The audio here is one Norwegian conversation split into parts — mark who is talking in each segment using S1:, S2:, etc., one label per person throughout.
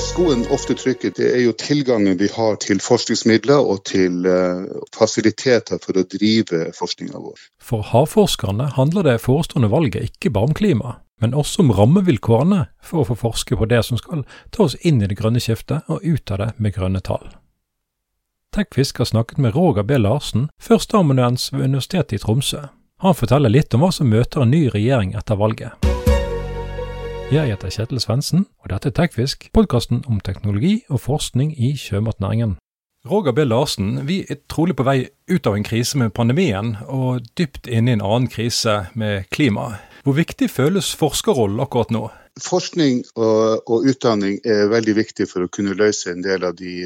S1: Skoen ofte trykker, det er jo tilgangen vi har til forskningsmidler og til uh, fasiliteter for å drive forskninga vår.
S2: For havforskerne handler det forestående valget ikke bare om klima, men også om rammevilkårene for å få forske på det som skal ta oss inn i det grønne skiftet og ut av det med grønne tall. Tekfisk har snakket med Roger B. Larsen, førsteamanuens ved Universitetet i Tromsø. Han forteller litt om hva som møter en ny regjering etter valget. Jeg heter Kjetil Svendsen, og dette er Tekfisk, podkasten om teknologi og forskning i sjømatnæringen. Roger B. Larsen, vi er trolig på vei ut av en krise med pandemien, og dypt inne i en annen krise med klima. Hvor viktig føles forskerrollen akkurat nå?
S1: Forskning og, og, utdanning er veldig viktig for å kunne løse en del av de,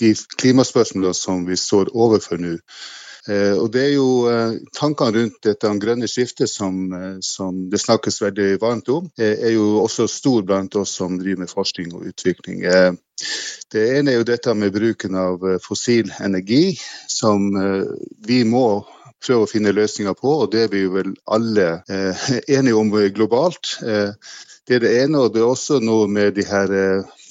S1: de klimaspørsmålene som vi står overfor nå. Eh, og det er jo eh, Tankene rundt dette grønne skiftet som, eh, som, det snakkes veldig varmt om, er jo også stor blant oss som driver med forskning og utvikling. Det ene er jo dette med bruken av fossil energi, som vi må prøve å finne løsninger på, og det er vi vel alle enige om globalt. Det er det ene, og det er også noe med de her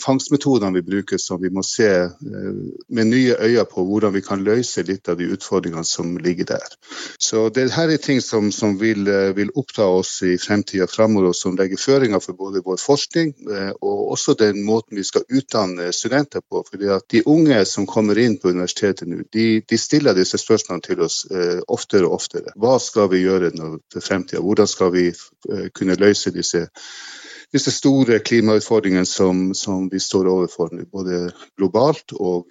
S1: fangstmetodene vi bruker som vi må se eh, med nye øyne på hvordan vi kan løse litt av de utfordringene som ligger der. Så det her er ting som, som vil, eh, vil, oppta oss i fremtida framover, og som legger føringer for både vår forskning og også den måten vi skal utdanne studenter på. Fordi at de unge som kommer inn på universitetet nå, de, de stiller disse spørsmålene til oss oftere og oftere. Hva skal vi gjøre for fremtida? Hvordan skal vi kunne løse disse disse store klimautfordringene som, som, vi står overfor nå, både globalt og,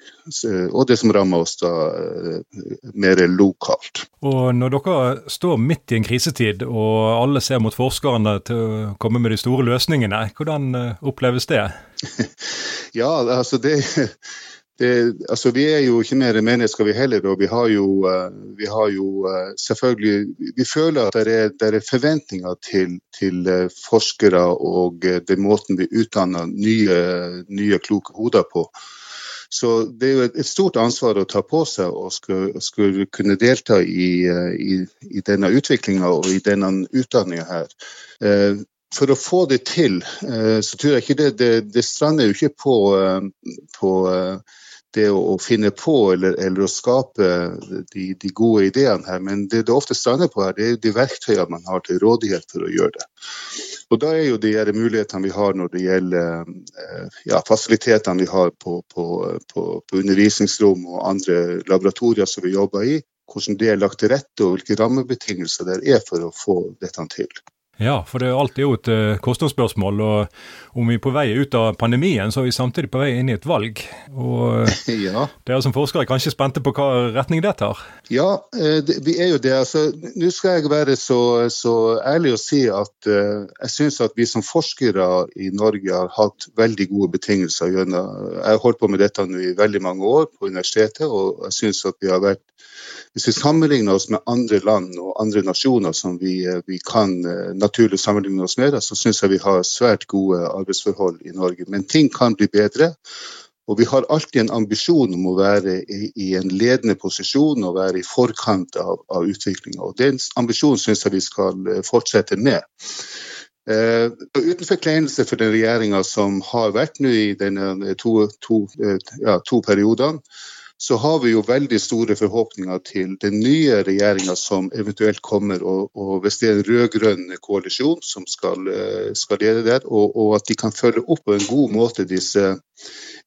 S1: og, det som rammer oss da eh, mer lokalt.
S2: Og Når dere står midt i en krisetid og alle ser mot forskerne til å komme med de store løsningene, hvordan eh, oppleves det?
S1: ja, altså det det, altså vi er jo ikke mer mennesker, vi heller. Og vi har jo, eh, vi har jo eh, selvfølgelig Vi føler at det er, det er forventninger til, til, eh, forskere og den måten vi utdanner nye, nye, kloke hoder på. Så det er jo et, stort ansvar å ta på seg og skulle, skulle kunne delta i, i, i denne utviklinga og i denne utdanninga her. For å få det til, så tror jeg ikke det Det, det strander jo ikke på, på det å, finne på eller, eller å skape de, de, gode ideene her. Men det det ofte strander på her, det er de verktøyene man har til rådighet for å gjøre det. Og Da er jo de mulighetene vi har når det gjelder eh, ja, fasilitetene vi har på, på, på, på undervisningsrom og andre laboratorier som vi jobber i, hvordan det er lagt til rette og hvilke rammebetingelser det er for å få dette til.
S2: Ja, for det er alltid jo et uh, kostnadsspørsmål. Og om vi er på vei ut av pandemien, så er vi samtidig på vei inn i et valg. Og ja. dere som forskere er kanskje spente på hva retning det tar?
S1: Ja, vi er jo det. Altså, Nå skal jeg være så, så ærlig å si at uh, jeg syns at vi som forskere i Norge har hatt veldig gode betingelser. Gjennom, jeg har holdt på med dette nå i veldig mange år på universitetet, og jeg syns at vi har vært hvis vi sammenligner oss med andre land og andre nasjoner som vi, eh, vi kan eh, naturlig sammenligne oss med, så syns jeg vi har svært gode arbeidsforhold i Norge. Men ting kan bli bedre. Og vi har alltid en ambisjon om å være i, en ledende posisjon og være i forkant av, av utviklinga. Og den ambisjonen syns jeg vi skal eh, fortsette med. Uh, uten forkleinelse for den regjeringa som har vært nå i denne to, to, uh, ja, to periodene, så har vi jo veldig store forhåpninger til den nye regjeringa som eventuelt kommer, og, og hvis det er en rød-grønn koalisjon som skal, eh, skal lede der, og, og, at de kan følge opp på en god måte disse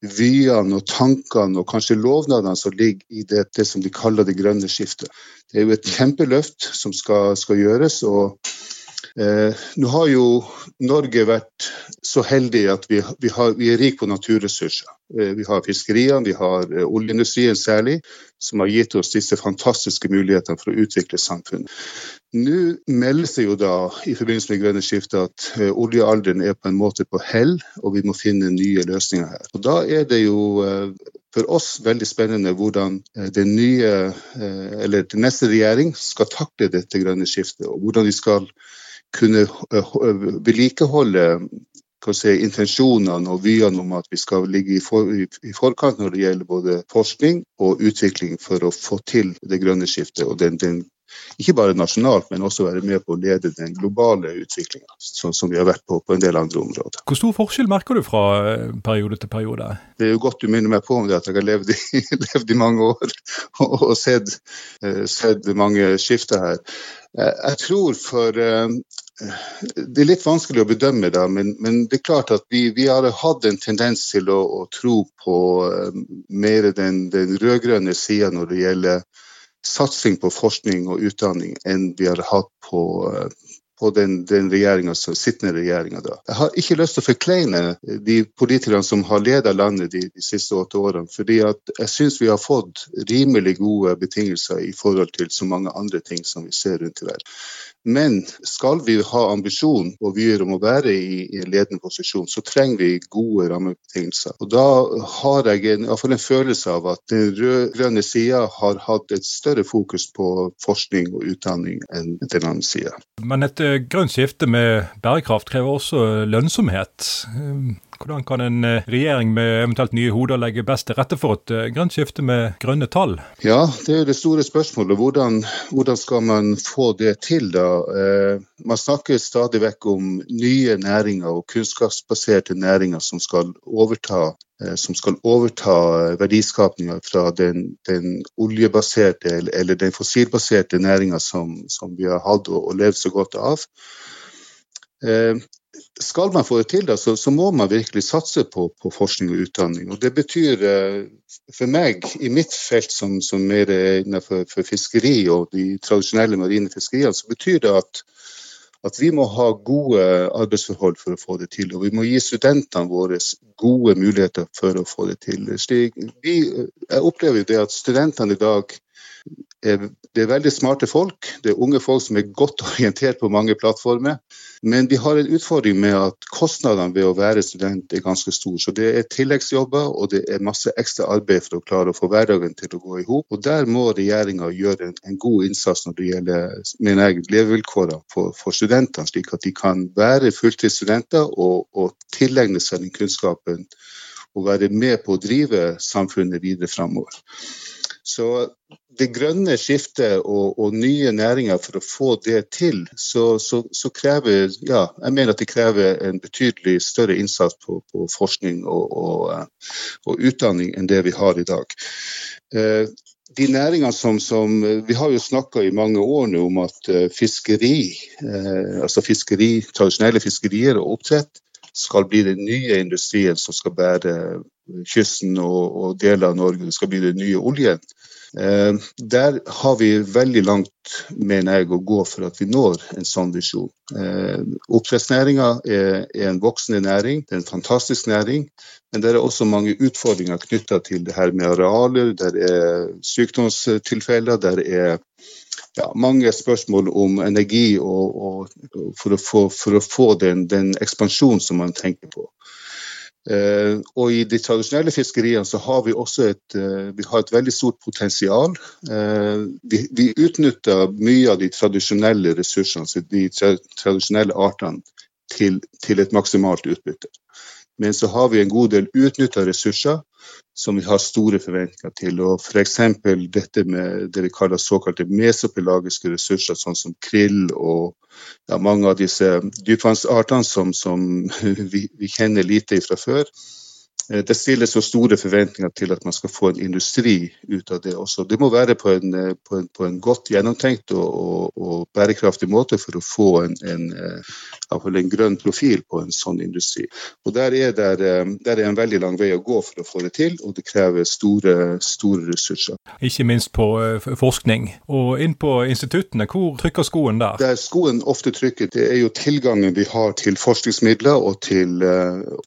S1: vyene og tankene og kanskje lovnadene som ligger i det, det, som de kaller det grønne skiftet. Det er jo et kjempeløft som skal, skal gjøres. og Eh, nå har jo Norge vært så heldig at vi, vi, har, vi er rik på naturressurser. Eh, vi har fiskeriene, vi har eh, oljeindustrien særlig, som har gitt oss disse fantastiske mulighetene for å utvikle samfunnet. Nå meldes det jo da i forbindelse med grønne skiftet at eh, oljealderen er på en måte på hell, og vi må finne nye løsninger her. Og Da er det jo eh, for oss veldig spennende hvordan eh, den nye, eller den neste regjering skal takle dette grønne skiftet, og hvordan de skal kunne vedlikeholde si, intensjonene og vyene om at vi skal ligge i, for, i, forkant når det gjelder både forskning og utvikling for å få til det grønne skiftet og den, den ikke bare nasjonalt, men også være med på å lede den globale utviklinga, sånn som vi har vært på på en del andre områder.
S2: Hvor stor forskjell merker du fra eh, periode til periode?
S1: Det er jo godt du minner meg på om det at jeg har levd i, levd i mange år og, og sett, sett, mange skifter her. Jeg tror for det er litt vanskelig å bedømme, da, men, men det er klart at vi, vi har hatt en tendens til å, å tro på uh, mer den, den rød-grønne sida når det gjelder satsing på forskning og utdanning, enn vi har hatt på, uh, på den, den sittende regjeringa. Jeg har ikke lyst til å forkleine de politikerne som har ledet landet de, de, siste åtte årene, fordi jeg syns vi har fått rimelig gode betingelser i forhold til så mange andre ting som vi ser rundt i verden. Men skal vi ha ambisjon og vyer om å være i, i ledende posisjon, så trenger vi gode rammebetingelser. Og Da har jeg en, en følelse av at den rød-grønne sida har hatt et større fokus på forskning og utdanning enn den andre sida.
S2: Men et grønt skifte med bærekraft krever også lønnsomhet. Hvordan kan en eh, regjering med eventuelt nye hoder legge best til rette for et eh, grønt skifte med grønne tall?
S1: Ja, det er det store spørsmålet. Hvordan, hvordan skal man få det til, da? Eh, man snakker stadig vekk om nye næringer og kunnskapsbaserte næringer som skal overta som skal overta verdiskapinga fra den, den, oljebaserte eller den fossilbaserte næringa som, som, vi har hatt og levd så godt av skal man få det til, da, så, så, må man virkelig satse på, på, forskning og utdanning. Og Det betyr eh, for meg, i mitt felt som, som mer innenfor fiskeri og de tradisjonelle marine fiskeriene, så betyr det at, at vi må ha gode arbeidsforhold for å få det til. Og vi må gi studentene våre gode muligheter for å få det til. Vi, jeg opplever jo det at studentene i dag er, det er veldig smarte folk. Det er unge folk som er godt orientert på mange plattformer. Men vi har en utfordring med at kostnadene ved å være student er ganske store. Så det er tilleggsjobber og det er masse ekstra arbeid for å klare å få hverdagen til å gå i hop. Og der må regjeringa gjøre en, god innsats når det gjelder mener jeg, levevilkårene for, for studentene, slik at de kan være fulltidsstudenter og, og tilegne seg den kunnskapen og være med på å drive samfunnet videre framover. Så det grønne skiftet og, og, nye næringer, for å få det til, så, så, så, krever ja, jeg mener at det krever en betydelig større innsats på, på forskning og, og, eh, og, utdanning enn det vi har i dag. Eh, de næringene som, som Vi har jo snakka i mange år nå om at eh, fiskeri, altså fiskeri, tradisjonelle fiskerier og oppdrett, skal bli den nye industrien som skal bære kysten og, og deler av Norge. Skal bli den nye oljen. Eh, der har vi veldig langt, mener jeg, å gå for at vi når en sånn visjon. Eh, oppdrettsnæringa er, en voksende næring, det er en fantastisk næring. Men det er også mange utfordringer knytta til det her med arealer, der er sykdomstilfeller, der er ja, mange spørsmål om energi og, og for, å få, for, å få, den, den ekspansjonen som man tenker på. Uh, og I de tradisjonelle fiskeriene så har vi også et, uh, vi har et veldig stort potensial. Uh, vi, vi, utnytter mye av de tradisjonelle ressursene, altså de tra tradisjonelle artene, til, til, et maksimalt utbytte. Men så har vi en god del utnytta ressurser som vi har store forventninger til. og F.eks. dette med det vi kaller såkalte mesopelagiske ressurser, sånn som krill og ja, mange av disse dypvannsartene som, som vi, vi, kjenner lite fra før. Eh, det stilles så store forventninger til at man skal få en industri ut av det også. Det må være på en, eh, på en, på en godt gjennomtenkt og, og, bærekraftig måte for å få en, en, eh, en, grønn profil på en sånn industri. Og Der er det der er en veldig lang vei å gå for å få det til, og det krever store, store ressurser.
S2: Ikke minst på forskning. Og inn på instituttene, hvor trykker skoen der?
S1: Der skoen ofte trykker, det er jo tilgangen vi har til forskningsmidler og til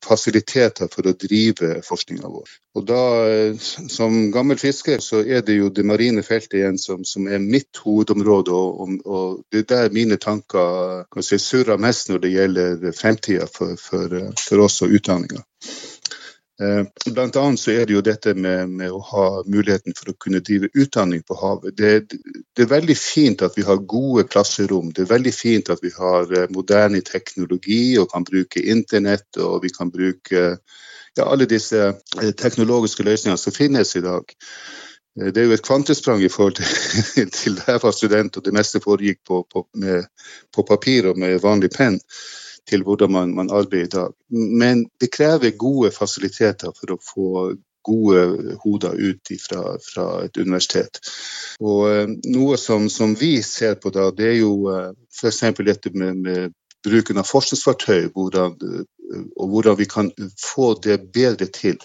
S1: fasiliteter for å drive drive forskninga vår. Og da, eh, Som gammel fisker så er det jo det marine feltet igjen som, som er mitt hovedområde. Og, og, det er der mine tanker si, surrer mest når det gjelder fremtida for, for, for, oss og utdanninga. Eh, blant annet så er det jo dette med, med, å ha muligheten for å kunne drive utdanning på havet. Det, det, er veldig fint at vi har gode klasserom. Det er veldig fint at vi har eh, moderne teknologi og kan bruke internett og vi kan bruke ja, alle disse eh, teknologiske løsningene som finnes i dag. Eh, det er jo et kvantesprang i forhold til, til da jeg var student og det meste foregikk på, på, med, på papir og med vanlig penn til hvordan man, man, arbeider i dag. Men det krever gode fasiliteter for å få gode hoder ut fra, fra et universitet. Og uh, Noe som, som, vi ser på da, det er jo f.eks. dette med, med, bruken av forskningsfartøy, hvordan, uh, og hvordan vi kan få det bedre til.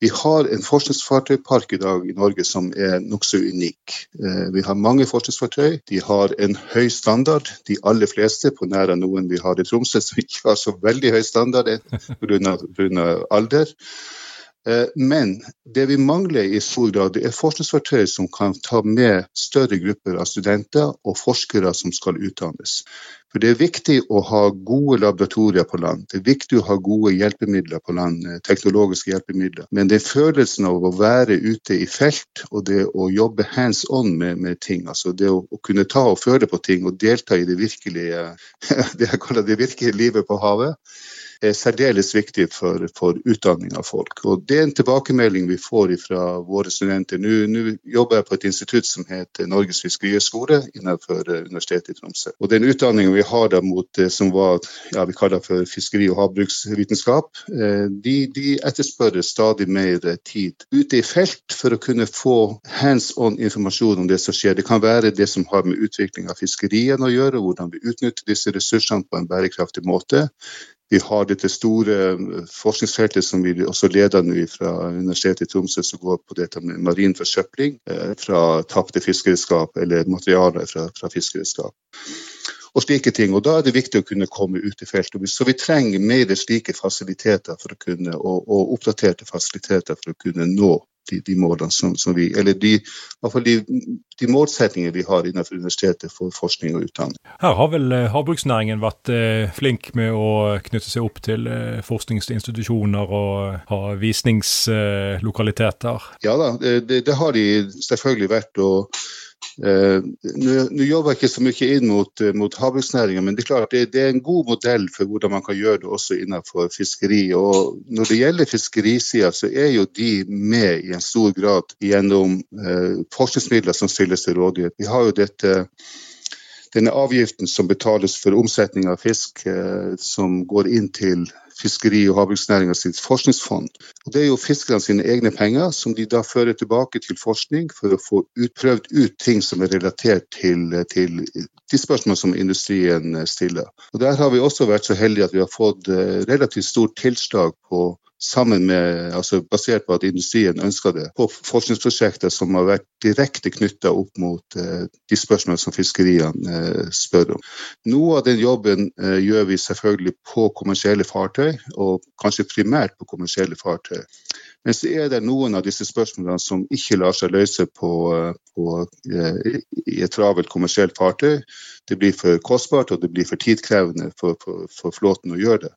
S1: Vi har en forskningsfartøypark i dag i Norge som er nokså unik. Eh, vi har mange forskningsfartøy. De har en høy standard. De aller fleste, på nær av noen vi har i Tromsø som ikke har så veldig høy standard pga. alder. Eh, men det vi mangler i stor grad, er forskningsfartøy som kan ta med større grupper av studenter og forskere som skal utdannes. For Det er viktig å ha gode laboratorier på land. Det er viktig å ha gode hjelpemidler på land, eh, teknologiske hjelpemidler. Men det er følelsen av å være ute i felt og det å jobbe hands on med, med ting, altså det å, å, kunne ta og føle på ting og delta i det virkelige, det jeg kaller det virkelige livet på havet, er særdeles viktig for, for, utdanning av folk. Og Det er en tilbakemelding vi får fra våre studenter. Nå, nå jobber jeg på et institutt som heter Norges fiskerihøgskole innenfor eh, Universitetet i Tromsø. Og Den utdanningen vi har der mot det som var, ja, vi kaller for fiskeri- og havbruksvitenskap, eh, de, de etterspør stadig mer tid ute i felt for å kunne få hands on informasjon om det som skjer. Det kan være det som har med utvikling av fiskerien å gjøre, hvordan vi utnytter disse ressursene på en bærekraftig måte. Vi har dette store eh, forskningsfeltet som vi også leder nå fra Universitetet i Tromsø, som går på dette med marin forsøpling eh, fra tapte fiskeredskap eller materialer fra, fra fiskeredskap. Og slike ting. Og Da er det viktig å kunne komme ut i feltet. Så vi trenger mer slike fasiliteter for å kunne, og, og oppdaterte fasiliteter for å kunne nå de, de målene som, som, vi Eller de, de, de målsettingene vi har innenfor universitetet for forskning og utdanning.
S2: Her har vel eh, havbruksnæringen vært eh, flink med å knytte seg opp til eh, forskningsinstitusjoner og ha visningslokaliteter?
S1: Ja da, det, det har de selvfølgelig vært. og Uh, Nå jobber jeg ikke så mye inn mot, uh, mot havbruksnæringa, men det er klart det, det, er en god modell for hvordan man kan gjøre det også innenfor fiskeri. Og Når det gjelder fiskerisida, så er jo de med i en stor grad gjennom uh, forskningsmidler som stilles til rådighet. Vi har jo dette denne avgiften som betales for omsetning av fisk, som går inn til fiskeri- og havbruksnæringa sitt forskningsfond. Og Det er jo fiskerne sine egne penger som de da fører tilbake til forskning for å få utprøvd ut ting som er relatert til, til de spørsmål som industrien stiller. Og Der har vi også vært så heldige at vi har fått eh, relativt stort tilslag på sammen med, altså basert på at industrien ønsker det, på forskningsprosjekter som har vært direkte knytta opp mot eh, de spørsmålene som fiskeriene eh, spør om. Noe av den jobben eh, gjør vi selvfølgelig på kommersielle fartøy, og kanskje primært på kommersielle fartøy. Men så er det noen av disse spørsmålene som ikke lar seg løse på, på, i et travelt kommersielt fartøy. Det blir for kostbart og det blir for tidkrevende for, for, for flåten å gjøre det.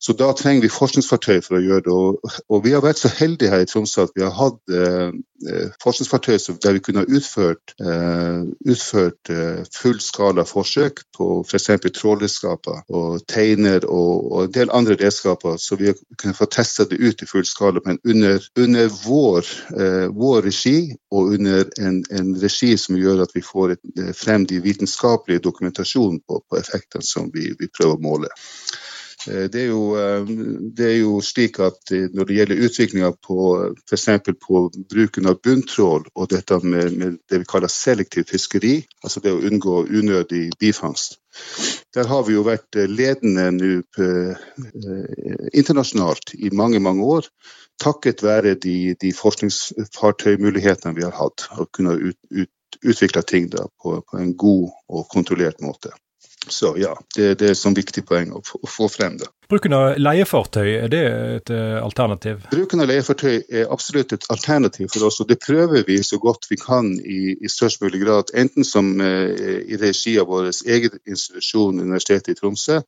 S1: Så da trenger vi forskningsfartøy for å gjøre det. Og, og vi har vært så heldige her i Tromsø at vi har hatt eh, eh forskningsfartøy der vi kunne ha utført, eh, utført eh, fullskala forsøk på f.eks. trålredskaper og teiner og, og, en del andre redskaper, så vi kunne få testa det ut i full skala, men under, under vår, eh, vår, regi og under en, en, regi som gjør at vi får et, eh, frem de vitenskapelige dokumentasjonen på, på effektene som vi, vi prøver å måle. Eh, det er, jo, eh, det er, jo, slik at eh, når det gjelder utviklinga på f.eks. bruken av bunntrål og dette med, med, det vi kaller selektiv fiskeri, altså det å unngå unødig bifangst, der har vi jo vært ledende nå internasjonalt i mange, mange år. Takket være de, de forskningsfartøymulighetene vi har hatt, å kunne ut, ut, utvikle ting da, på, på en god og kontrollert måte. Så ja, det, det er et sånn viktig poeng å, å, få frem det.
S2: Bruken av leiefartøy, er det et eh, alternativ?
S1: Bruken av leiefartøy er absolutt et alternativ for oss, og det prøver vi så godt vi kan i, i størst mulig grad. Enten som eh, i regi av vår egen institusjon, Universitetet i Tromsø,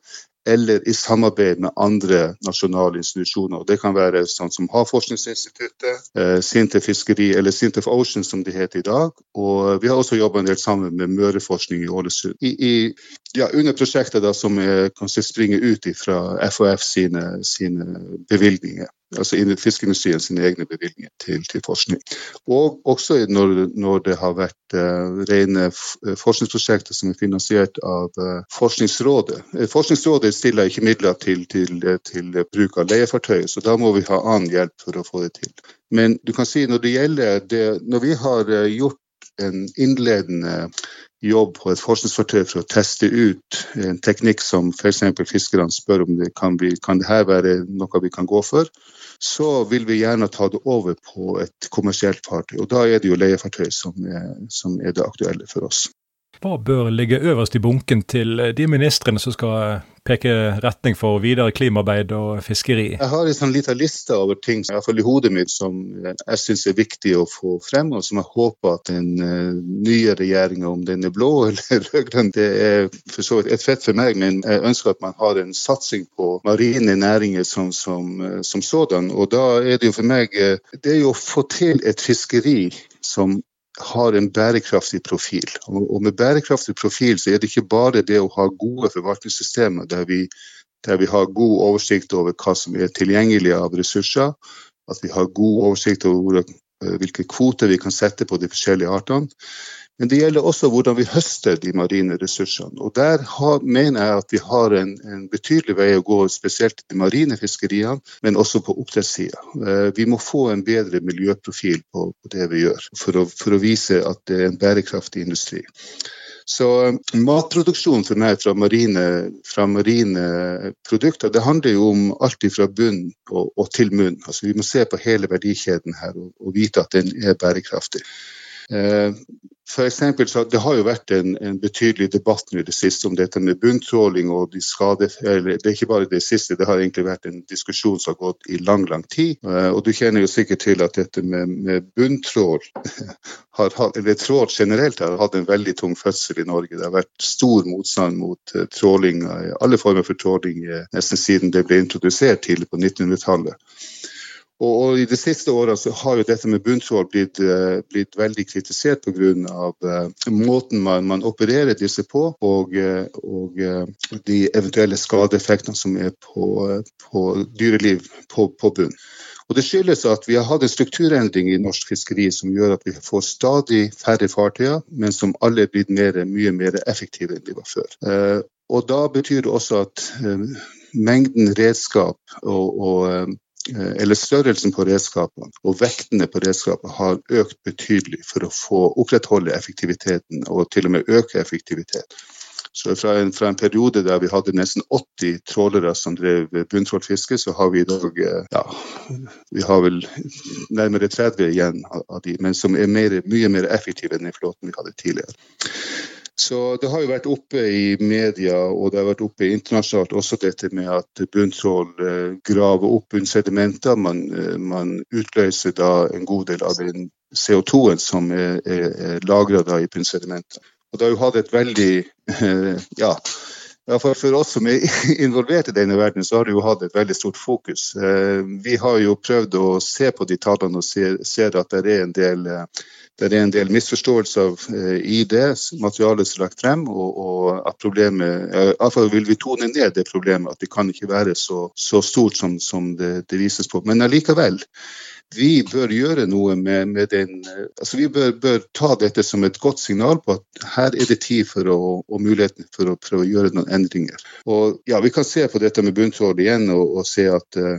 S1: eller i samarbeid med andre nasjonale institusjoner. Det kan være sånn som Havforskningsinstituttet, eh, Sintef Fiskeri eller Sintef Ocean som det heter i dag. Og vi har også jobba en del sammen med Møreforskning i Ålesund. I, i, ja, under prosjektet da, som er, kanskje springer ut fra FHF sine, sine bevilgninger. Altså fiskeindustrien sine egne bevilgninger til, til, forskning. Og også når, når det har vært uh, rene forskningsprosjekter som er finansiert av uh, Forskningsrådet. Forskningsrådet stiller ikke midler til, til, til bruk av leiefartøy, så da må vi ha annen hjelp for å få det til. Men du kan si når det gjelder det, når vi har gjort en innledende jobb på et forskningsfartøy for å teste ut en teknikk som f.eks. fiskerne spør om det kan, vi, kan det være noe vi kan gå for, så vil vi gjerne ta det over på et kommersielt fartøy. Og da er det jo leiefartøy som er, som er det aktuelle for oss.
S2: Hva bør ligge øverst i bunken til de ministrene som skal peke retning for videre klimaarbeid og fiskeri?
S1: Jeg har en sånn liten liste over ting i, hvert fall i hodet mitt som jeg syns er viktig å få frem, og som jeg håper at den uh, nye regjeringa, om den er blå eller rød-grønn, det er for så vidt et fett for meg, men jeg ønsker at man har en satsing på marine næringer som, som, uh, som sådan. Og da er det jo for meg uh, det er jo å få til et fiskeri som har en bærekraftig profil. Og med bærekraftig profil så er det ikke bare det å ha gode forvaltningssystemer der vi, der vi har god oversikt over hva som er tilgjengelig av ressurser, at vi har god oversikt over eh, hvilke kvoter vi kan sette på de forskjellige artene. Men det gjelder også hvordan vi høster de marine ressursene. Og Der har, mener jeg at vi har en, en, betydelig vei å gå, spesielt i de marine fiskeriene, men også på oppdrettssida. Eh, vi må få en bedre miljøprofil på, på det vi gjør, for å, for å, vise at det er en bærekraftig industri. Så eh, matproduksjon for meg fra marine, fra marine, produkter, det handler jo om alt fra bunn og, og til munn. Altså, vi må se på hele verdikjeden her og, og vite at den er bærekraftig. Eh, for eksempel, så Det har jo vært en, en betydelig debatt nå i det siste om dette med bunntråling og de skade... Eller, det er ikke bare det siste, det har egentlig vært en diskusjon som har gått i lang, lang tid. Eh, og Du kjenner jo sikkert til at dette med, med bunntrål, har, eller trål generelt, har hatt en veldig tung fødsel i Norge. Det har vært stor motstand mot uh, tråling, alle former for tråling nesten siden det ble introdusert tidlig på 1900-tallet. Og, og, I de siste årene har jo dette med bunntrål blitt, uh, blitt veldig kritisert pga. Uh, måten man, man, opererer disse på, og, uh, og uh, de eventuelle skadeeffektene som er på, på dyreliv på, på bunn. Og Det skyldes at vi har hatt en strukturendring i norsk fiskeri som gjør at vi får stadig færre fartøyer, men som alle er blitt mer, mye mer effektive enn de var før. Og Da betyr det også at mengden redskap og, og Eh, eller størrelsen på redskapene og vektene på redskapene har økt betydelig for å få opprettholde effektiviteten og til og med øke effektivitet. Så fra en, fra en, periode der vi hadde nesten 80 trålere som drev bunntrålfiske, så har vi i dag eh, ja, vi har vel nærmere 30 igjen av de, men som er mer, mye mer effektive enn den flåten vi hadde tidligere. Så Det har jo vært oppe i media og det har vært oppe internasjonalt også dette med at bunntrål eh, graver opp bunnsedimenter. Man, eh, man, utløser da en god del av den CO2-en som er, er, er lagra i bunnsedimentet. Og Det har jo hatt et veldig ja, ja, for, for, oss som er involvert i denne verden, så har det jo hatt et veldig stort fokus. Eh, vi har jo prøvd å se på de tallene og ser, ser at det er en del det er en del misforståelser eh, i det materialet som er lagt frem, og, og at problemet Iallfall vil vi tone ned det problemet, at det kan ikke være så, så stort som, som det, det, vises på. Men allikevel, vi bør gjøre noe med, med den altså Vi bør, bør, ta dette som et godt signal på at her er det tid for å, og muligheten for å prøve å gjøre noen endringer. Og ja, Vi kan se på dette med bunntrål igjen og, og se at uh,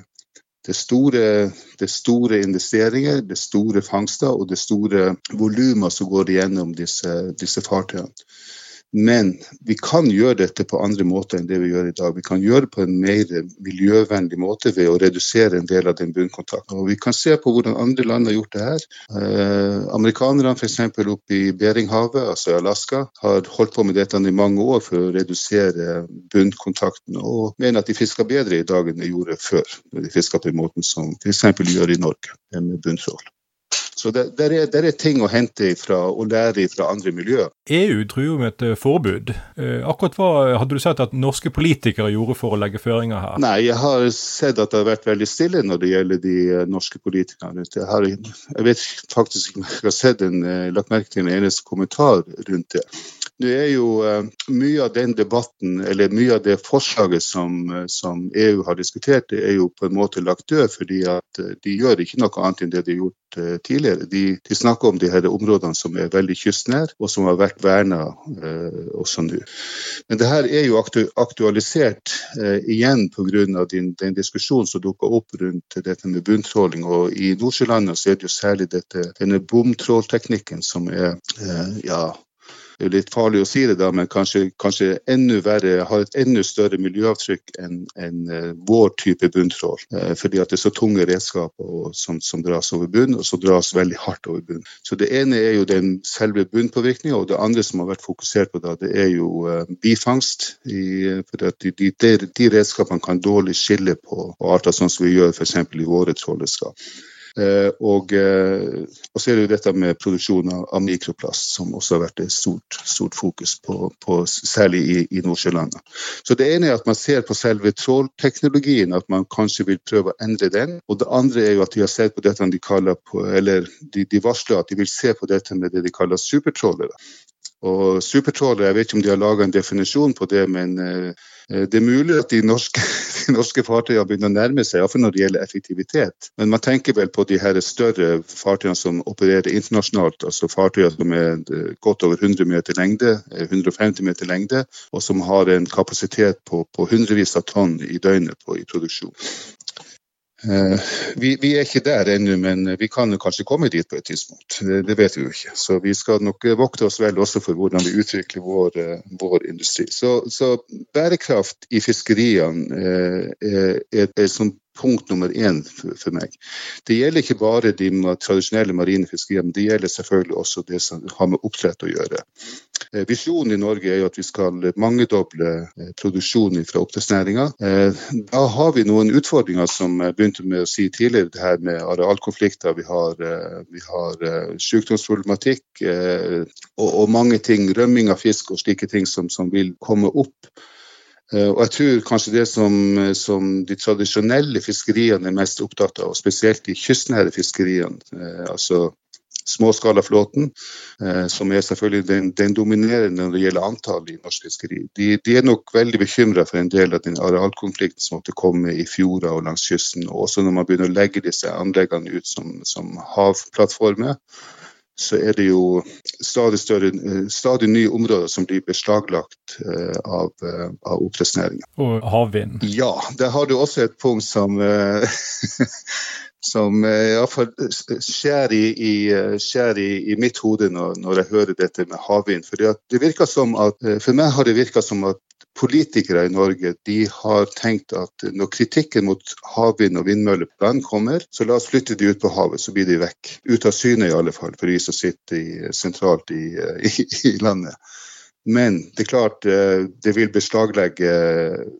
S1: det store, det store investeringer, det store fangster og det store volumer som går igjennom disse, disse fartøyene. Men vi kan gjøre dette på andre måter enn det vi gjør i dag. Vi kan gjøre det på en mer miljøvennlig måte ved å redusere en del av den bunnkontakten. Og Vi kan se på hvordan andre land har gjort det her. Eh, amerikanerne f.eks. oppe i Beringhavet, altså i Alaska, har holdt på med dette i mange år for å redusere bunnkontakten, og mener at de fisker bedre i dag enn de gjorde før. De fisker på den måten som f.eks. gjør i Norge, med bunntrål. Så det, der er, der er, ting å hente fra og lære fra andre miljøer.
S2: EU truer med et eh, forbud. Eh, akkurat hva hadde du sett at norske politikere gjorde for å legge føringer her?
S1: Nei, jeg har sett at det har vært veldig stille når det gjelder de eh, norske politikerne. Jeg, har, jeg vet faktisk ikke om jeg har sett en, lagt merke til en eneste kommentar rundt det. Nå er jo uh, mye av den debatten, eller mye av det forslaget som, uh, som, EU har diskutert, det er jo på en måte lagt død, fordi at uh, de gjør ikke noe annet enn det de har gjort tidligere. De, de, snakker om de her områdene som er veldig kystnære, og som har vært verna også nå. Men det her er jo aktu aktualisert igjen pga. Den, diskusjonen som dukka opp rundt dette med bunntråling. Og i Nordsjølandet så er det jo særlig dette, denne bomtrålteknikken som er ja, det er litt farlig å si det, da, men kanskje, kanskje enda verre, har et enda større miljøavtrykk enn en, uh, vår type bunntrål. Uh, fordi at det er så tunge redskaper som, som, dras over bunn, og så dras veldig hardt over bunn. Så Det ene er jo den selve bunnpåvirkninga, og det andre som har vært fokusert på, da, det er jo uh, bifangst. I, for at de, de, de, redskapene kan dårlig skille på, arter, sånn som vi gjør f.eks. i våre trålredskap. Eh, og, eh, og, så er det jo dette med produksjon av, mikroplast, som også har vært et stort, stort fokus på, på, særlig i, i Nordsjølandet. Så det ene er at man ser på selve trålteknologien, at man kanskje vil prøve å endre den. Og det andre er jo at de har sett på dette de kaller på, eller de, de varsler at de vil se på dette med det de kaller supertrålere. Og supertrålere, jeg vet ikke om de har laga en definisjon på det, men eh, det er mulig at de norske, de norske fartøyene begynner å nærme seg, iallfall når det gjelder effektivitet. Men man tenker vel på de her større fartøyene som opererer internasjonalt, altså fartøyer som er eh, godt over 100 meter lengde, 150 eh, meter lengde, og som har en kapasitet på, på hundrevis av tonn i døgnet på, i produksjon. Eh, vi, vi, er ikke der ennå, men vi kan kanskje komme dit på et tidspunkt. Det vet vi jo ikke. Så vi skal nok vokte oss vel også for hvordan vi utvikler vår, eh, vår industri. Så, så, bærekraft i fiskeriene er, er, er, er som punkt nummer én for, meg. Det gjelder ikke bare de tradisjonelle marine fiskeriene, men det gjelder selvfølgelig også det som har med oppdrett å gjøre. Eh, visjonen i Norge er jo at vi skal mangedoble eh, produksjonen fra oppdrettsnæringa. Eh, da har vi noen utfordringer som jeg begynte med å si tidligere, det her med arealkonflikter. Vi har, vi har sykdomsproblematikk og, og, mange ting, rømming av fisk og slike ting som, som vil komme opp. Og jeg tror kanskje det som, som, de tradisjonelle fiskeriene er mest opptatt av, og spesielt de kystnære fiskeriene, altså småskalaflåten, eh, som er selvfølgelig den, den, dominerende når det gjelder antall i norsk fiskeri. De, de er nok veldig bekymra for en del av den arealkonflikten som måtte komme i fjorder og langs kysten. Og også når man begynner å legge disse anleggene ut som, som havplattformer så er det jo stadig, større, eh, stadig nye områder som blir beslaglagt uh, av, uh, av oppdrettsnæringa.
S2: Og havvind?
S1: Ja, der har du også et punkt som uh, som eh, iallfall eh, skjer, i, i, eh, skjer i, i, mitt hode når, når, jeg hører dette med havvind. For, det virker som at, for meg har det virka som at politikere i Norge de har tenkt at når kritikken mot havvind og vindmøller på land kommer, så la oss flytte de ut på havet, så blir de vekk. Ut av syne i alle fall, for de som sitter i, sentralt i, i landet. Men det er klart eh, det vil beslaglegge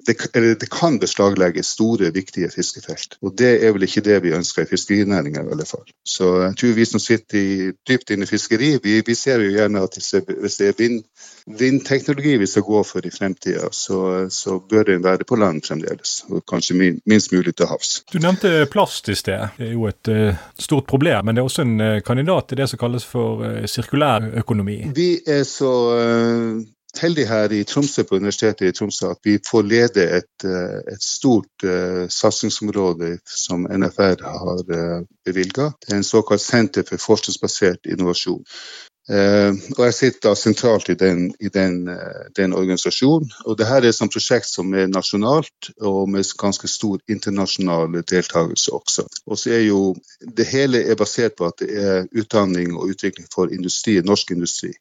S1: det, Eller det kan beslaglegge store, viktige fiskefelt. Og det er vel ikke det vi ønsker i fiskerinæringa i alle fall. Så jeg tror vi som sitter i, dypt inne i fiskeri, vi, vi ser jo gjerne at hvis det er vind, vindteknologi vi skal gå for i fremtida, så, så, bør den være på land fremdeles. Og kanskje minst mulig til havs.
S2: Du nevnte plast i sted. Det er jo et uh, stort problem, men det er også en uh, kandidat til det som kalles for uh, sirkulær økonomi.
S1: Vi er så heldige her i Tromsø på Universitetet i Tromsø at vi får lede et, et stort uh, satsingsområde som NFR har uh, bevilga. Det er en såkalt senter for forskningsbasert innovasjon. Uh, og Jeg sitter sentralt i den, i den, uh, den organisasjonen. og Dette er et prosjekt som er nasjonalt og med ganske stor internasjonal deltakelse også. Og så er jo Det hele er basert på at det er utdanning og utvikling for industri, norsk industri.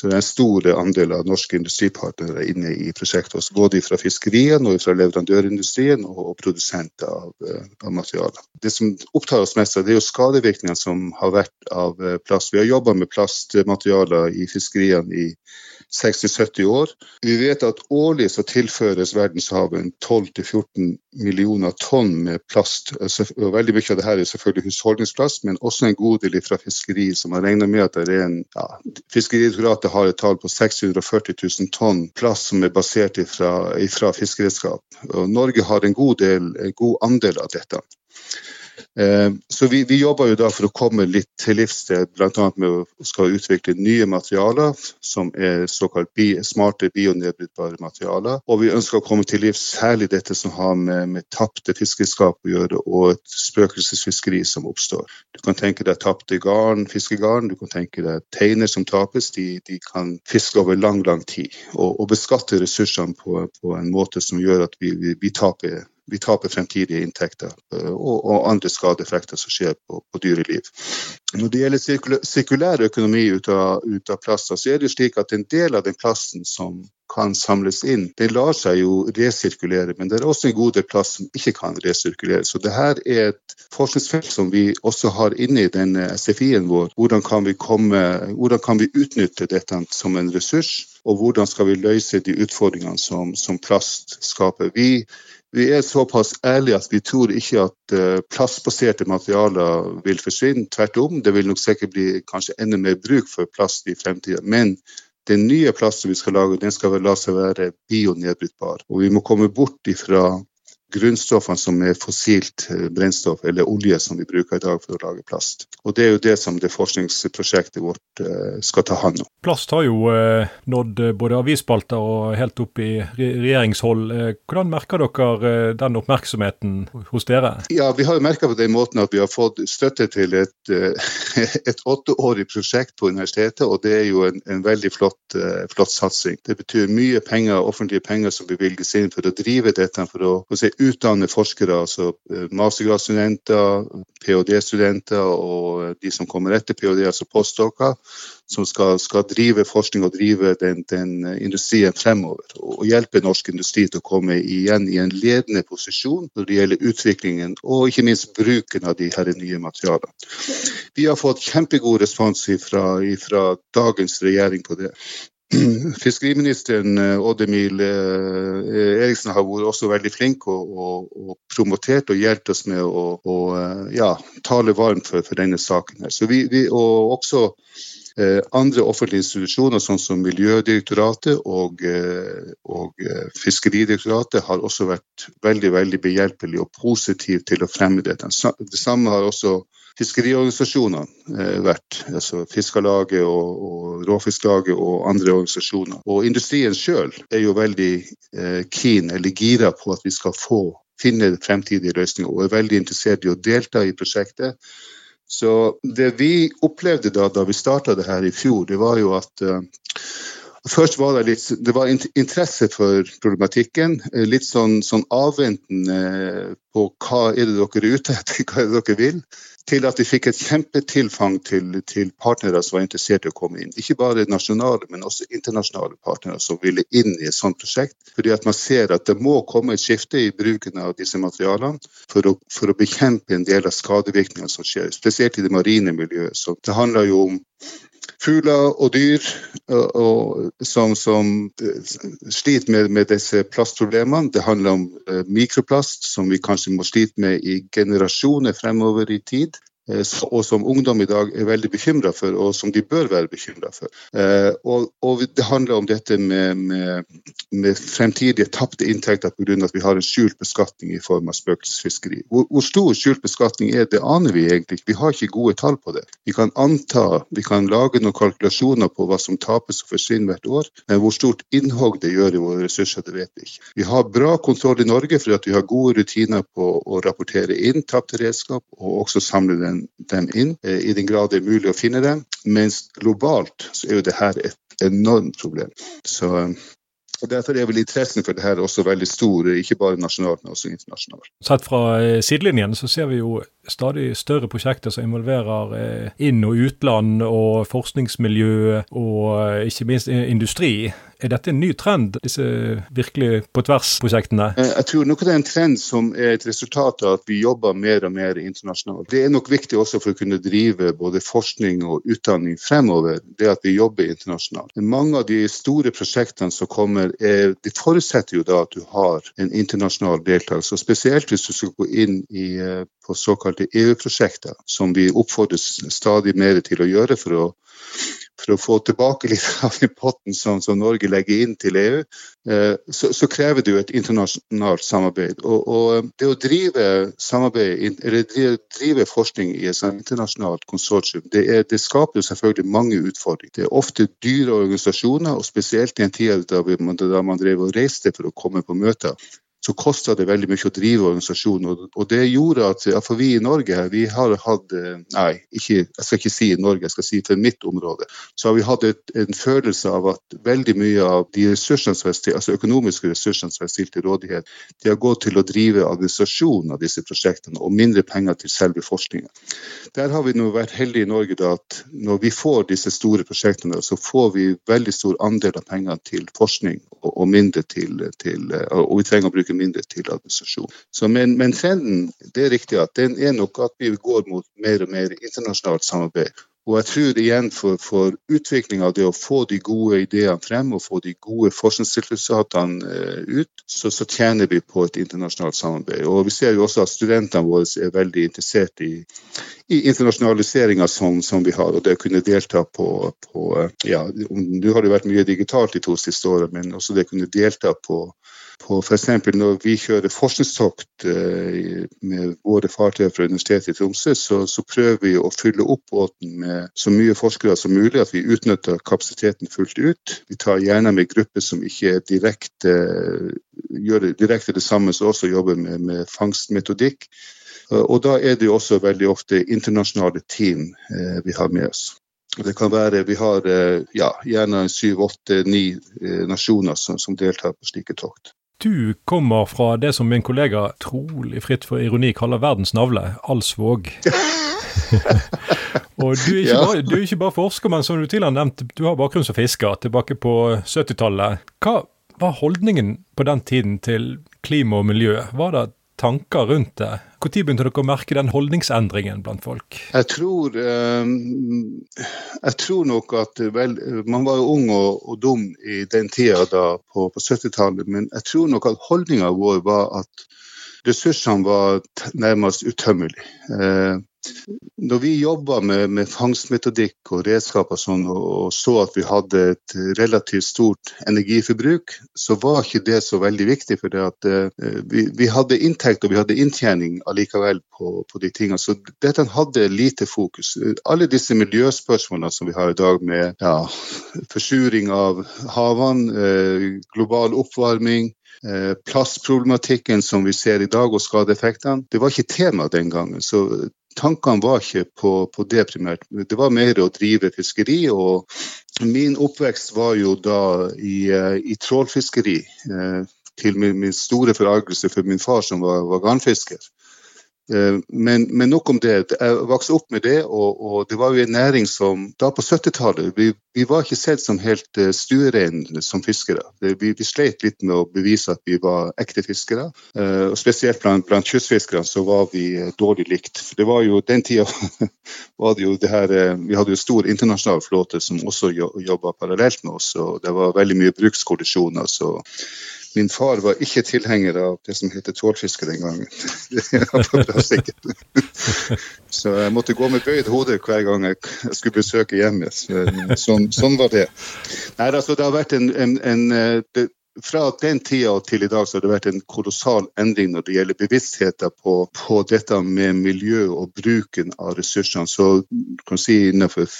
S1: Så det er en stor andel av norske industripartnere inne i prosjektet, både fra fiskerien og fra leverandørindustrien og produsenter av, eh, av materialer. Det som opptar oss mest, det er jo skadevirkningene som har vært av eh, plast. Vi har jobba med plastmaterialer i fiskeriene i 60-70 år. Vi vet at årlig så tilføres verdenshavet 12-14 millioner tonn med plast. Veldig mye av det her er selvfølgelig husholdningsplast, men også en god del fra fiskeri, som man regner med at det er en ja, Fiskeridirektoratet har et tall på 640 000 tonn plast som er basert fra fiskeredskap. Norge har en god, del, en god andel av dette. Eh, så vi, vi, jobber jo da for å komme litt til livs til bl.a. med å skal utvikle nye materialer, som er såkalt bi, smarte bionedbrytbare materialer. Og vi ønsker å komme til livs særlig dette som har med, med tapte fiskeskap å gjøre, og et spøkelsesfiskeri som oppstår. Du kan tenke deg tapte garn, fiskegarn, du kan tenke deg teiner som tapes. De, de kan fiske over lang, lang tid, og, og beskatte ressursene på, på, en måte som gjør at vi, vi, vi taper vi taper fremtidige inntekter eh, og, og andre skadeeffekter som skjer på, på dyreliv. Når det gjelder sirkulær økonomi ut av, ut av plaster, så er det slik at en del av den plasten som kan samles inn, den lar seg jo resirkulere. Men det er også en god del plast som ikke kan resirkuleres. Så det her er et forskningsfelt som vi også har inne i denne SFI-en vår. Hvordan kan, komme, hvordan kan vi utnytte dette som en ressurs, og hvordan skal vi løse de utfordringene som, som plast skaper. Vi vi er såpass ærlige at vi tror ikke at uh, plastbaserte materialer vil forsvinne. Tvert om, det vil nok sikkert bli kanskje enda mer bruk for plast i fremtiden. Men den nye plasten vi skal lage, den skal la seg være bionedbrytbar. Og vi må komme bort ifra grunnstoffene som er fossilt eh, brennstoff eller olje som vi bruker i dag for å lage plast. Og Det er jo det som det forskningsprosjektet vårt eh, skal ta hånd om.
S2: Plast har jo eh, nådd både avisspalter og helt opp i regjeringshold. Hvordan merker dere den oppmerksomheten hos dere?
S1: Ja, Vi har jo merka på den måten at vi har fått støtte til et, et åtteårig prosjekt på universitetet, og det er jo en, en veldig flott, flott, satsing. Det betyr mye penger, offentlige penger som bevilges inn for å drive dette, for å, å si, utdanne forskere, altså eh, mastergradsstudenter, ph.d.-studenter og de som kommer etter ph.d., altså postdoker, som skal, skal, drive forskning og drive den, den, industrien fremover. Og hjelpe norsk industri til å komme igjen i en ledende posisjon når det gjelder utviklingen og ikke minst bruken av de her nye materialene. Vi har fått kjempegod respons fra dagens regjering på det. Fiskeriministeren Oddemil Odd Emil eh, Eriksen har vært også veldig flink og, og, og promotert og hjulpet oss med å, eh, ja, tale varmt for, for, denne saken. her. Vi, vi og også eh, andre offentlige institusjoner, sånn som Miljødirektoratet og, og Fiskeridirektoratet, har også vært veldig veldig behjelpelige og positive til å fremme dette. Det samme har også fiskeriorganisasjonene eh, vært. Altså Fiskarlaget og, og Råfisklaget og andre organisasjoner. Og industrien sjøl er jo veldig eh, keen eller gira på at vi skal få finne fremtidige løsninger, og er veldig interessert i å delta i prosjektet. Så det vi opplevde da, da vi starta det her i fjor, det var jo at uh, Først var det litt det var interesse for problematikken. Litt sånn, sånn avventende på hva er det dere er ute etter, hva er det dere vil til at vi fikk et kjempetilfang til, til, partnere som var interessert i å komme inn. Ikke bare nasjonale, men også internasjonale partnere som ville inn i et sånt prosjekt. Fordi at man ser at det må komme et skifte i bruken av disse materialene for å, for å bekjempe en del av skadevirkningene som skjer, spesielt i det marine miljøet. Så det handler jo om fugler og dyr og, som, som, eh, sliter med, med, disse plastproblemene. Det handler om uh, mikroplast, som vi kanskje må slite med i generasjoner fremover i tid. Eh, og som ungdom i dag er veldig bekymra for, og som de bør være bekymra for. Eh, og, og, det handler om dette med, med, med fremtidige tapte inntekter pga. at vi har en skjult beskatning i form av spøkelsesfiskeri. Hvor, hvor, stor skjult beskatning er, det aner vi egentlig ikke. Vi har ikke gode tall på det. Vi kan anta, vi kan lage noen kalkulasjoner på hva som tapes og forsvinner hvert år, men hvor stort innhogg det gjør i våre ressurser, det vet vi ikke. Vi har bra kontroll i Norge for at vi har gode rutiner på å rapportere inn tapte redskap, og også samle den dem inn, eh, i den grad det er mulig å finne den. Mens globalt så er jo det her et enormt problem. Så og Derfor er vel interessen for det her også veldig stor, ikke bare nasjonalt, men også internasjonalt.
S2: Sett fra eh, sidelinjen så ser vi jo stadig større prosjekter som involverer eh, inn- og utland og forskningsmiljø og ikke minst industri. Er dette en ny trend, disse virkelig på tvers-prosjektene?
S1: Eh, jeg tror nok det er en trend som er et resultat av at vi jobber mer og mer internasjonalt. Det er nok viktig også for å kunne drive både forskning og utdanning fremover, det at vi jobber internasjonalt. Mange av de store prosjektene som kommer, er, de forutsetter jo da at du har en internasjonal deltakelse. Spesielt hvis du skal gå inn i, eh, på såkalte EU-prosjekter, som vi oppfordres stadig mer til å gjøre for å for å få tilbake litt av den potten som, som Norge legger inn til EU, eh, så, så, krever det jo et internasjonalt samarbeid. Og, og det å drive drive, drive forskning i et internasjonalt konsortium, det, er, det, skaper jo selvfølgelig mange utfordringer. Det er ofte dyre organisasjoner, og spesielt i en tid da man, da man drev og reiste for å komme på møter så koster det veldig mye å drive organisasjonen. Og det gjorde at for vi i Norge vi har hatt eh, Nei, ikke, jeg skal ikke si Norge, jeg skal si for mitt område. Så har vi hatt et, en følelse av at veldig mye av de ressursene som er stilt, altså økonomiske ressursene som er stilt til rådighet, de har gått til å drive administrasjonen av disse prosjektene, og mindre penger til selve forskninga. Der har vi nå vært heldige i Norge da, at når vi får disse store prosjektene, så får vi veldig stor andel av pengene til forskning, og, og mindre til, til og vi trenger å bruke bruke mindre til administrasjon. Så, men, men, trenden det er riktig at den er nok at vi går mot mer og mer internasjonalt samarbeid. Og jeg tror igjen for, for utvikling av det å få de gode ideene frem og få de gode forskningsresultatene eh, ut, så, så, tjener vi på et internasjonalt samarbeid. Og Vi ser jo også at studentene våre er veldig interessert i, i internasjonaliseringa som, som, vi har. Og det å kunne delta på, på ja, Nå har det vært mye digitalt de to siste årene, men også det å kunne delta på på f.eks. når vi kjører forskningstokt eh, med våre fartøyer fra Universitetet i Tromsø, så, så, prøver vi å fylle opp båten med så mye forskere som mulig, at vi utnytter kapasiteten fullt ut. Vi tar gjerne med grupper som ikke direkte, gjør direkte det samme som oss og jobber med, med fangstmetodikk. Og da er det jo også veldig ofte internasjonale team eh, vi har med oss. Det kan være Vi har eh, ja, gjerne syv, åtte, ni nasjoner som, som deltar på slike tokt.
S2: Du kommer fra det som min kollega trolig fritt for ironi kaller verdens navle, Alsvåg. og du er, ja. bare, du er, ikke bare, forsker, men som du tidligere nevnte, du har bakgrunn som fisker tilbake på 70-tallet. Hva var holdningen på den tiden til klima og miljø? Var det tanker rundt det? Når begynte dere å merke den holdningsendringen blant folk?
S1: Jeg tror, eh, jeg tror nok at vel, Man var jo ung og, og, dum i den tida da på, på 70-tallet, men jeg tror nok at holdninga vår var at ressursene var nærmest utømmelige. Når vi jobba med, med, fangstmetodikk og redskap og sånn, og så at vi hadde et relativt stort energiforbruk, så var ikke det så veldig viktig. For det at, eh, vi, vi, hadde inntekt og vi hadde inntjening allikevel på, på, de tingene. Så dette hadde lite fokus. Alle disse miljøspørsmålene som vi har i dag, med ja, forsuring av havene, eh, global oppvarming, eh, Plastproblematikken som vi ser i dag og skadeeffektene, det var ikke tema den gangen. Så tankene var ikke på, på, det primært. Det var mer å drive fiskeri. og Min oppvekst var jo da i, eh, i trålfiskeri. Eh, til min, store forargelse for min far som var, var garnfisker. Eh, men, men, nok om det. Jeg vokste opp med det, og, og det var jo en næring som da på 70-tallet vi, vi, var ikke sett som helt stuerene stuereine som fiskere. Vi, vi, sleit litt med å bevise at vi var ekte fiskere. Uh, og Spesielt blant, blant kystfiskerne så var vi dårlig likt. For det var jo Den tida var det jo det her Vi hadde jo stor internasjonal flåte som også jobba parallelt med oss, og det var veldig mye brukskollisjoner. så Min far var ikke tilhenger av det som heter trålfiske den gangen. Så jeg måtte gå med bøyd hode hver gang jeg skulle besøke hjemmet. Sånn, sånn, var det. Nei, altså, det har vært en, en, en det, fra den tida til i dag så har det vært en kolossal endring når det gjelder bevisstheten på, på dette med miljø og bruken av ressursene. Så du kan si innenfor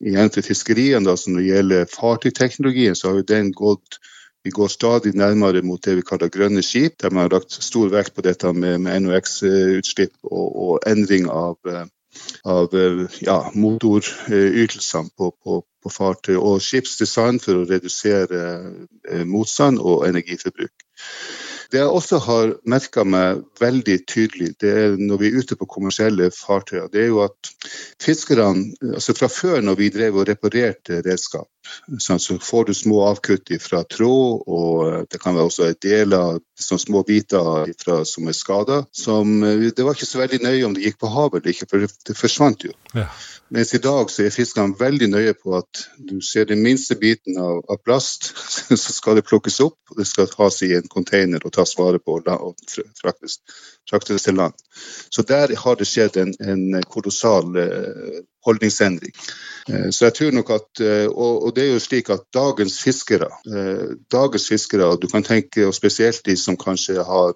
S1: igjen til fiskeriene, da, når det gjelder fartøyteknologien, så har jo den gått vi går stadig nærmere mot det vi kaller grønne skip, der man har lagt stor vekt på dette med, med NOx-utslipp og, og, endring av, eh, av eh, ja, motorytelsene på, på, på, fartøy og skipsdesign for å redusere eh, motstand og energiforbruk. Det jeg også har merka meg veldig tydelig, det er når vi er ute på kommersielle fartøyer, det er jo at fiskerne altså Fra før når vi drev og reparerte redskap, sånn, så får du små avkutt fra tråd, og det kan være også deler, sånn små biter fra, som er skada. Det var ikke så veldig nøye om det gikk på havet eller ikke, for det forsvant jo. Ja. Mens i dag så er fiskerne veldig nøye på at du ser den minste biten av, av plast, så skal det plukkes opp, og det skal tas i en container og tas vare på og fraktes, fraktes til land. Så der har det skjedd en, en kolossal holdningsendring. Så jeg tror nok at, og det er jo slik at dagens fiskere, dagens fiskere, du kan tenke, og spesielt de som kanskje har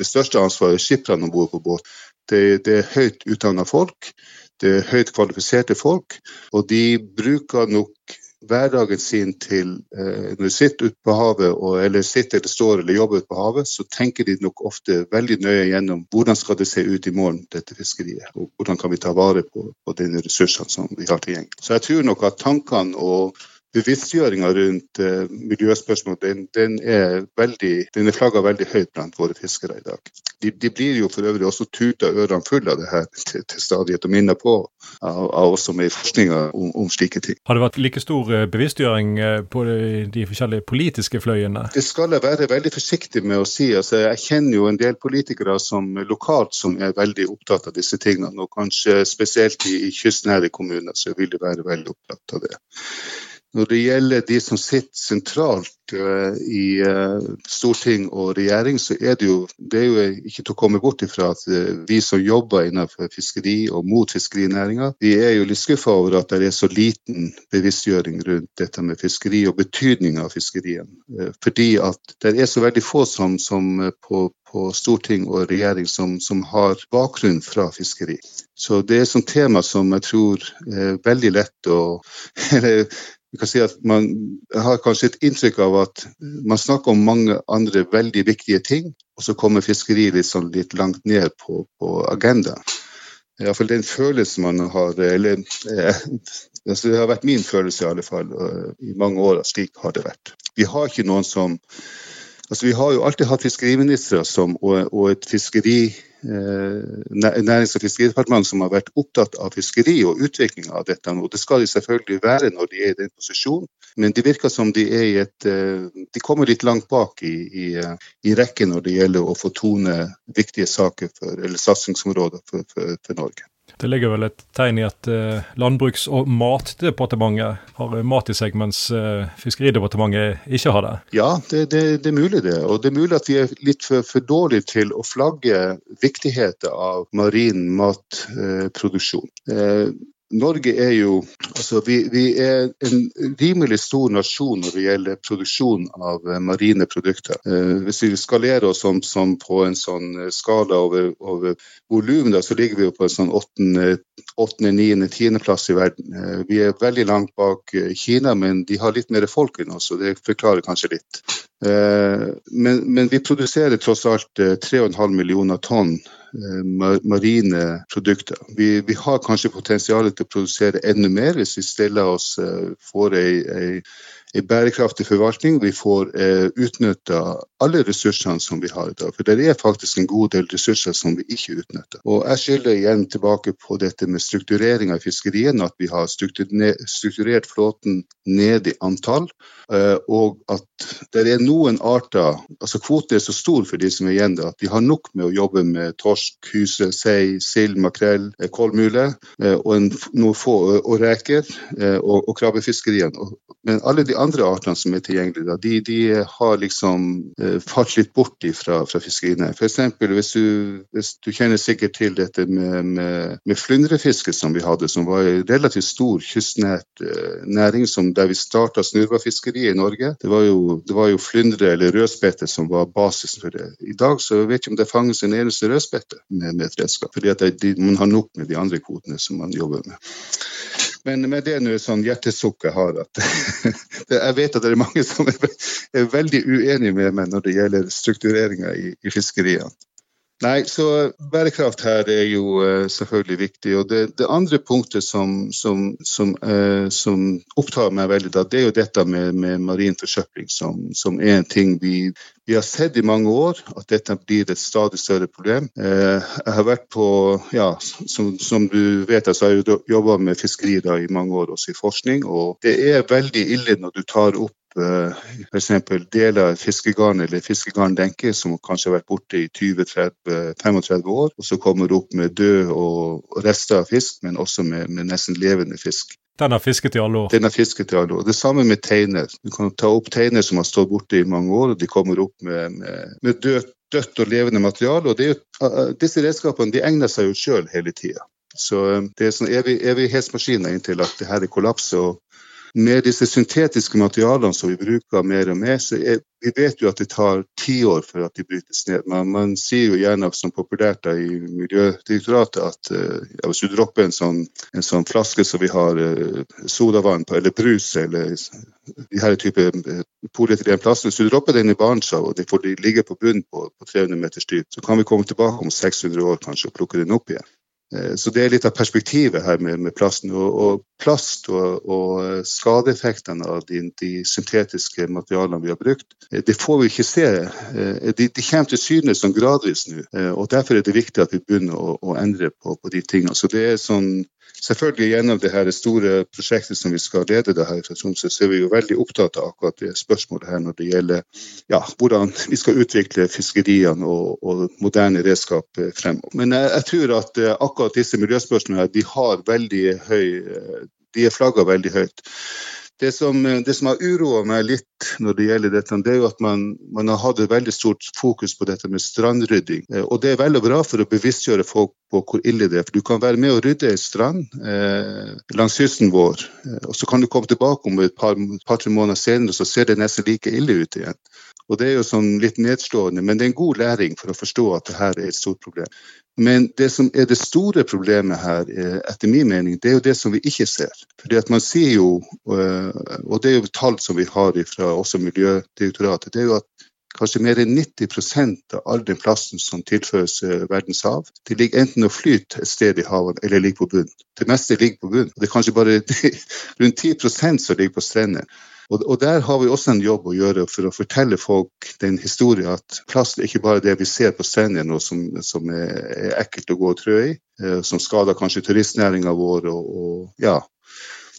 S1: det største ansvaret, skipperne om bord på båt, det, det er høyt utdanna folk. Det er høyt kvalifiserte folk, og de bruker nok hverdagen sin til eh, Når de sitter ute på havet, eller sitter eller står eller jobber ute på havet, så tenker de nok ofte veldig nøye gjennom hvordan skal det se ut i morgen, dette fiskeriet. Og hvordan kan vi ta vare på, på de ressursene som vi har tilgjengelig. Så jeg tror nok at tankene og bevisstgjøringa rundt uh, miljøspørsmål den, den, er veldig, den er flagga veldig høyt blant våre fiskere i dag. De, de, blir jo for øvrig også tuta ørene fulle av det her til, til stadighet og minner på av, av oss som er i forskninga om, om, slike ting.
S2: Har det vært like stor eh, bevisstgjøring eh, på de, de forskjellige politiske fløyene?
S1: Det skal jeg være veldig forsiktig med å si. Altså, jeg kjenner jo en del politikere som lokalt som er veldig opptatt av disse tingene, og kanskje spesielt i, i kystnære kommuner så vil de være veldig opptatt av det. Når det gjelder de som sitter sentralt uh, i uh, storting og regjering, så er det jo, det er jo ikke til å komme bort ifra at uh, vi som jobber innenfor fiskeri og mot fiskerinæringa, vi er jo litt skuffa over at det er så liten bevisstgjøring rundt dette med fiskeri og betydninga av fiskerien. Fordi at det er så veldig få som, som på, på storting og regjering som, som, har bakgrunn fra fiskeri. Så det er et sånt tema som jeg tror er veldig lett å vi kan si at man har kanskje et inntrykk av at man snakker om mange andre veldig viktige ting, og så kommer fiskeri litt, sånn litt langt ned på, på agendaen. Iallfall den følelsen man har eller eh, altså Det har vært min følelse i alle fall i mange år at slik har det vært. Vi har ikke noen som altså Vi har jo alltid hatt fiskeriministre som, og, og et fiskeri Eh, Nærings- og fiskeridepartement som har vært opptatt av fiskeri og utvikling av dette. Og det skal de selvfølgelig være når de er i den posisjonen, men det virker som de er i et eh, De kommer litt langt bak i, i, i rekken når det gjelder å få tone viktige saker for, eller satsingsområder for, for, for Norge.
S2: Det ligger vel et tegn i at uh, Landbruks- og matdepartementet har mat i seg, mens uh, Fiskeridepartementet ikke har det?
S1: Ja, det, det, det, er mulig det. Og det er mulig at vi er litt for, for dårlige til å flagge viktigheten av marin matproduksjon. Uh, Norge er jo altså vi, vi, er en rimelig stor nasjon når det gjelder produksjon av eh, marine produkter. Eh, hvis vi skalerer oss som, som på en sånn eh, skala over, over volum, så ligger vi jo på en sånn åttende, åttende, niende, tiendeplass i verden. Vi er veldig langt bak Kina, men de har litt mer folk enn oss, og det forklarer kanskje litt. Men, men, vi produserer tross alt 3,5 millioner tonn marine produkter. Vi, vi, har kanskje potensial til å produsere enda mer hvis vi stiller oss får ei, ei, ei bærekraftig forvaltning. Vi får eh, utnytta alle ressursene som vi har i dag. For det er faktisk en god del ressurser som vi ikke utnytter. Og jeg skylder igjen tilbake på dette med strukturering av fiskeriene, at vi har strukturert flåten ned i antall. Eh, og at det er noen arter altså Kvoten er så stor for de som er igjen at de har nok med å jobbe med torsk, hyse, sei, sild, makrell, eh, kålmule eh, og en, noen få og reker og, og krabbefiskeriene. Men alle de andre artene som er tilgjengelige, de, de har liksom falt litt bort fra, fra fiskeriene. F.eks. Hvis, hvis du kjenner sikkert til dette med, med, med flyndrefiske som vi hadde, som var en relativt stor kystnært eh, næring som der vi starta snurrefiskeriet i Norge. Det var jo, det var jo flyndre eller rødspette som var basisen for det. I dag så vet jeg ikke om det fanges en eneste rødspette med, med et redskap, fordi man har nok med de andre kvotene som man jobber med. Men, men det er nå sånn hjertesukk jeg har. at Jeg vet at det er mange som er veldig uenige med meg når det gjelder struktureringa i, i fiskeriene. Nei, så bærekraft her er jo uh, selvfølgelig viktig. Og det, det andre punktet som, som, som, eh, som, opptar meg veldig, da, det er jo dette med, med marin forsøpling, som, er en ting vi, vi, har sett i mange år, at dette blir et stadig større problem. Eh, jeg har vært på, ja, som, du vet, så har jeg jobba med fiskeri da, i mange år også i forskning. Og det er veldig ille når du tar opp Eh, f.eks. deler av fiskegarn eller fiskegarndenke som kanskje har vært borte i 20-35 år, og så kommer opp med død og rester av fisk, men også med, med nesten levende fisk.
S2: Den har fisket i alle år?
S1: Den har fisket i alle år. Det samme med teiner. Du kan ta opp teiner som har stått borte i mange år, og de kommer opp med, med, med dødt, dødt, og levende materiale. og jo, Disse redskapene de egner seg jo sjøl hele tida. Så det er sånn evig, evighetsmaskiner inntil at det her kollapser. og med disse syntetiske materialene som vi bruker mer og mer, så er, vi vet jo at det tar tiår for at de brytes ned. Man, man sier jo gjerne som populært i Miljødirektoratet at uh, hvis du dropper en sånn, en sånn flaske som vi har uh, sodavann på, eller brus, eller de her type uh, polyetylenplast, hvis du dropper den i Barentshavet og det får de ligge på bunnen på, på 300 meters dyp, så kan vi komme tilbake om 600 år kanskje og plukke den opp igjen. Eh, så det er litt av perspektivet her med, med plasten. Og, og plast og, og, skadeeffektene av de, de, syntetiske materialene vi har brukt, eh, det får vi ikke se. Eh, de, de kommer til syne som gradvis nå. og Derfor er det viktig at vi begynner å, å endre på, på, de tingene. Så det er sånn selvfølgelig gjennom det her store prosjektet som vi skal lede det her fra Tromsø, så er vi jo veldig opptatt av akkurat det spørsmålet her når det gjelder ja, hvordan vi skal utvikle fiskeriene og, og moderne redskap fremover. Men jeg, jeg, tror at eh, akkurat disse miljøspørsmålene de har veldig høy eh, de er flagga veldig høyt. Det som, det som har uroa meg litt når det gjelder dette, det er jo at man, man, har hatt et veldig stort fokus på dette med strandrydding. Eh, og det er veldig bra for å bevisstgjøre folk på hvor ille det er. For du kan være med å rydde en strand eh, langs kysten vår, eh, og så kan du komme tilbake om et par-tre par, måneder senere, så ser det nesten like ille ut igjen. Og Det er jo sånn litt nedslående, men det er en god læring for å forstå at dette er et stort problem. Men det som er det store problemet her, eh, etter min mening, det er jo det som vi ikke ser. Fordi at man sier jo, eh, og det er jo tall som vi har fra også Miljødirektoratet, det er jo at kanskje mer enn 90% av all den plasten som tilføres eh, verdens hav, det ligger enten og flyter et sted i havet eller ligger på bunnen. Det meste ligger på bunnen. Det er kanskje bare rundt 10% som ligger på strender. Og, Der har vi også en jobb å gjøre for å fortelle folk den historien at plast er ikke bare det vi ser på strendene og som, som er, ekkelt å gå og trø i, eh, som skader kanskje turistnæringa vår og, og ja,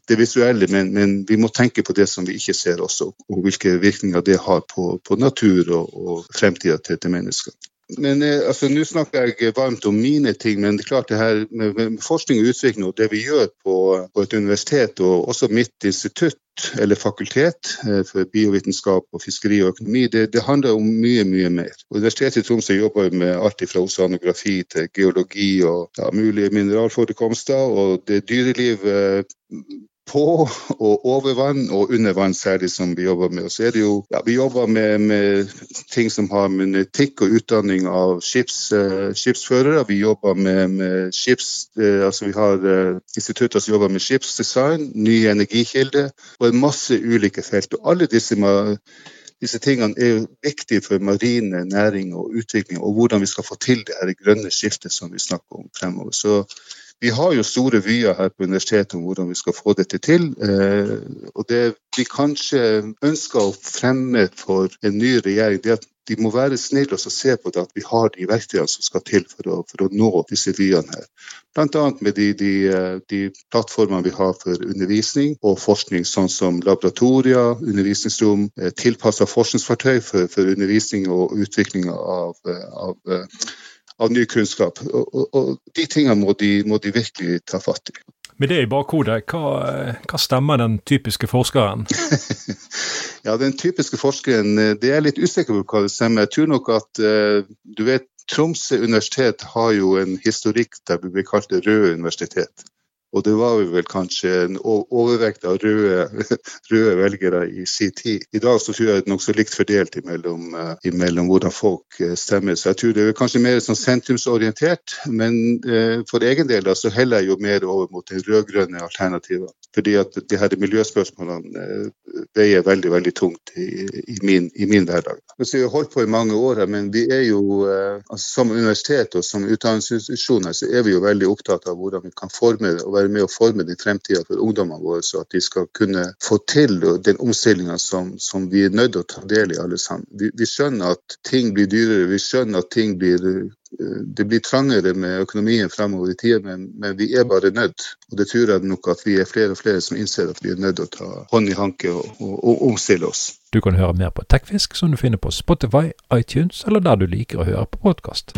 S1: det visuelle, men, men, vi må tenke på det som vi ikke ser også, og hvilke virkninger det har på, på natur og, og fremtida til, til mennesker. Men eh, altså, Nå snakker jeg varmt om mine ting, men det er klart det her med, forskning og utvikling og det vi gjør på, på, et universitet og også mitt institutt eller fakultet eh, for biovitenskap og fiskeri og økonomi, det, det handler om mye mye mer. Universitetet i Tromsø jobber med alt fra oseanografi til geologi og ja, mulige mineralforekomster. og det dyrelivet på og over vann og under vann særlig som vi jobber med. Og så er det jo, ja, Vi jobber med, med ting som har med etikk og utdanning av skips, uh, skipsførere. Vi jobber med, med skips, uh, altså vi har uh, institutter som jobber med skipsdesign, nye energikilder og en masse ulike felt. Og alle disse, disse tingene er jo viktige for marine næring og utvikling, og hvordan vi skal få til det her grønne skiftet som vi snakker om fremover. Så vi har jo store vyer her på universitetet om hvordan vi skal få dette til. Eh, og det vi kanskje ønsker å fremme for en ny regjering, det at de må være snille og se på det at vi har de verktøyene som skal til for å, for å nå disse vyene her. Bl.a. med de, de, de, plattformene vi har for undervisning og forskning, sånn som laboratorier, undervisningsrom, eh, tilpassa forskningsfartøy for, for, undervisning og utvikling av, av av ny kunnskap. Og, og, og De tingene må de, må de, virkelig ta fatt i.
S2: Med det i bakhodet, hva, hva stemmer den typiske forskeren?
S1: ja, Den typiske forskeren, eh, det er litt usikker på hva det stemmer. Jeg tror nok at uh, du vet, Tromsø universitet har jo en historikk der vi blir kalt det røde universitet. Og det var vel kanskje en overvekt av røde, røde, velgere i sin tid. I dag så tror jeg det er nokså likt fordelt imellom, uh, imellom, hvordan folk uh, stemmer. Så jeg tror det er kanskje mer sånn sentrumsorientert. Men uh, for egen del så heller jeg jo mer over mot de rød-grønne alternativet. Fordi at de her miljøspørsmålene veier veldig veldig tungt i, i, min, i min, hverdag. Vi har holdt på i mange år, men vi er jo altså, som universitet og som utdanningsinstitusjoner så er vi jo veldig opptatt av hvordan vi kan forme og være med å forme den fremtida for ungdommene våre, så at de skal kunne få til den omstillinga som, som, vi er nødt til å ta del i alle sammen. Vi, vi, skjønner at ting blir dyrere, vi skjønner at ting blir det blir trangere med økonomien fremover i tida, men, men, vi er bare nødt. Og det tror jeg nok at vi er flere og flere som innser at vi er nødt til å ta hånd i hanke og, og omstille oss.
S2: Du kan høre mer på Tekfisk, som du finner på Spotify, iTunes eller der du liker å høre på podkast.